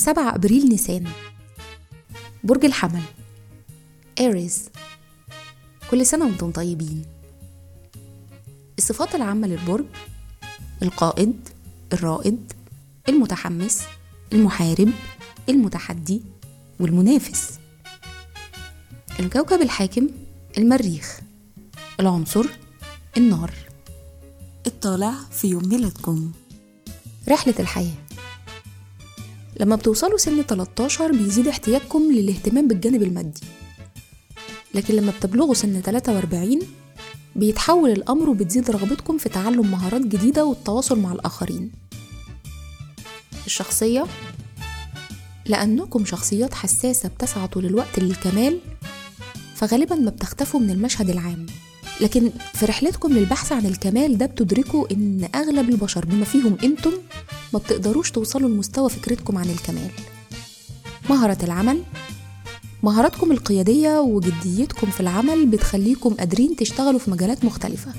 7 أبريل نيسان. برج الحمل. إيريز كل سنة وأنتم طيبين. الصفات العامة للبرج القائد الرائد المتحمس المحارب المتحدي والمنافس. الكوكب الحاكم المريخ. العنصر النار. الطالع في يوم ميلادكم. رحلة الحياة. لما بتوصلوا سن 13 بيزيد احتياجكم للاهتمام بالجانب المادي. لكن لما بتبلغوا سن 43 بيتحول الأمر وبتزيد رغبتكم في تعلم مهارات جديدة والتواصل مع الآخرين. الشخصية؟ لأنكم شخصيات حساسة بتسعى طول الوقت للكمال فغالبا ما بتختفوا من المشهد العام. لكن في رحلتكم للبحث عن الكمال ده بتدركوا إن أغلب البشر بما فيهم أنتم ما بتقدروش توصلوا لمستوى فكرتكم عن الكمال. مهارة العمل مهاراتكم القيادية وجديتكم في العمل بتخليكم قادرين تشتغلوا في مجالات مختلفة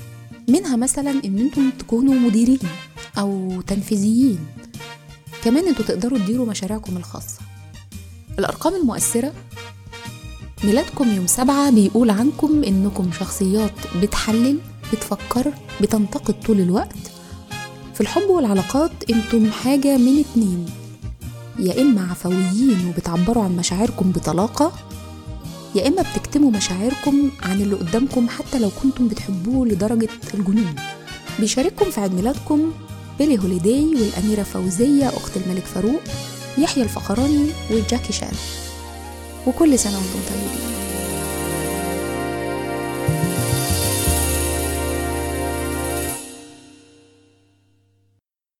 منها مثلا إن أنتم تكونوا مديرين أو تنفيذيين. كمان أنتوا تقدروا تديروا مشاريعكم الخاصة. الأرقام المؤثرة ميلادكم يوم سبعة بيقول عنكم إنكم شخصيات بتحلل بتفكر بتنتقد طول الوقت. في الحب والعلاقات أنتم حاجة من اتنين. يا إما عفويين وبتعبروا عن مشاعركم بطلاقة يا إما بتكتموا مشاعركم عن اللي قدامكم حتى لو كنتم بتحبوه لدرجة الجنون. بيشارككم في عيد ميلادكم بيلي هوليداي والأميرة فوزية أخت الملك فاروق يحيى الفخراني وجاكي شان. وكل سنة وأنتم طيبين.